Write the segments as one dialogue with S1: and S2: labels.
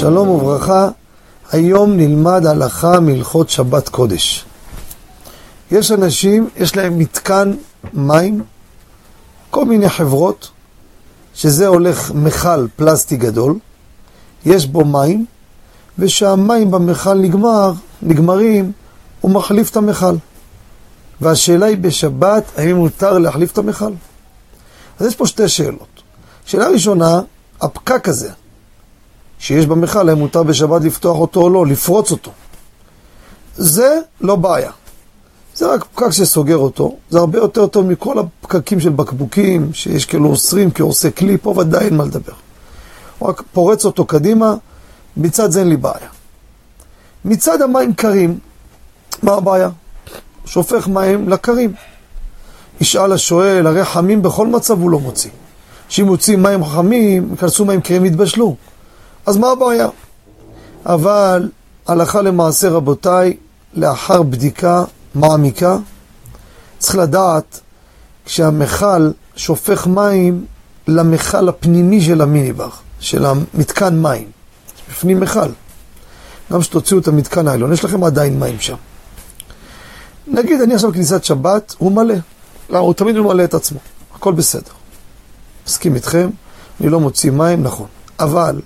S1: שלום וברכה, היום נלמד הלכה מהלכות שבת קודש. יש אנשים, יש להם מתקן מים, כל מיני חברות, שזה הולך מכל פלסטי גדול, יש בו מים, ושהמים במכל נגמר, נגמרים, הוא מחליף את המכל. והשאלה היא בשבת, האם מותר להחליף את המכל? אז יש פה שתי שאלות. שאלה ראשונה, הפקק הזה, שיש במכל, האם מותר בשבת לפתוח אותו או לא, לפרוץ אותו. זה לא בעיה. זה רק פקק שסוגר אותו, זה הרבה יותר טוב מכל הפקקים של בקבוקים, שיש כאילו אוסרים כעושה כלי, פה ודאי אין מה לדבר. הוא רק פורץ אותו קדימה, מצד זה אין לי בעיה. מצד המים קרים, מה הבעיה? שופך מים לקרים. ישאל השואל, הרי חמים בכל מצב הוא לא מוציא. שאם מוציא מים חמים, ייכנסו מים קרים יתבשלו. אז מה הבעיה? אבל הלכה למעשה רבותיי, לאחר בדיקה מעמיקה, צריך לדעת כשהמכל שופך מים למכל הפנימי של המיניבר, של המתקן מים. בפנים מכל. גם שתוציאו את המתקן העליון, יש לכם עדיין מים שם. נגיד, אני עכשיו כניסת שבת, הוא מלא. לא, הוא תמיד ממלא את עצמו, הכל בסדר. מסכים איתכם, אני לא מוציא מים, נכון. אבל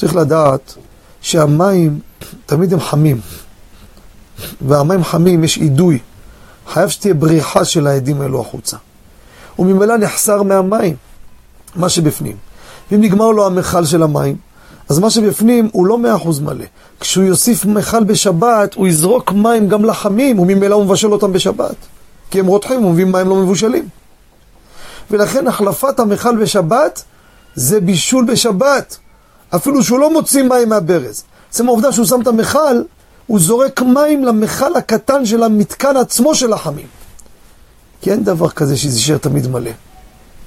S1: צריך לדעת שהמים תמיד הם חמים. והמים חמים, יש אידוי. חייב שתהיה בריחה של העדים האלו החוצה. וממילא נחסר מהמים, מה שבפנים. ואם נגמר לו המכל של המים, אז מה שבפנים הוא לא מאה אחוז מלא. כשהוא יוסיף מכל בשבת, הוא יזרוק מים גם לחמים, וממילא הוא מבשל אותם בשבת. כי הם רותחים, הוא מביא מים לא מבושלים. ולכן החלפת המכל בשבת זה בישול בשבת. אפילו שהוא לא מוציא מים מהברז. עצם העובדה שהוא שם את המכל, הוא זורק מים למכל הקטן של המתקן עצמו של החמים. כי אין דבר כזה שזה יישאר תמיד מלא,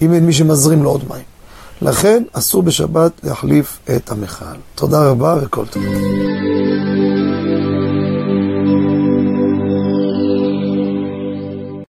S1: אם אין מי שמזרים לו עוד מים. לכן אסור בשבת להחליף את המכל. תודה רבה וכל טוב.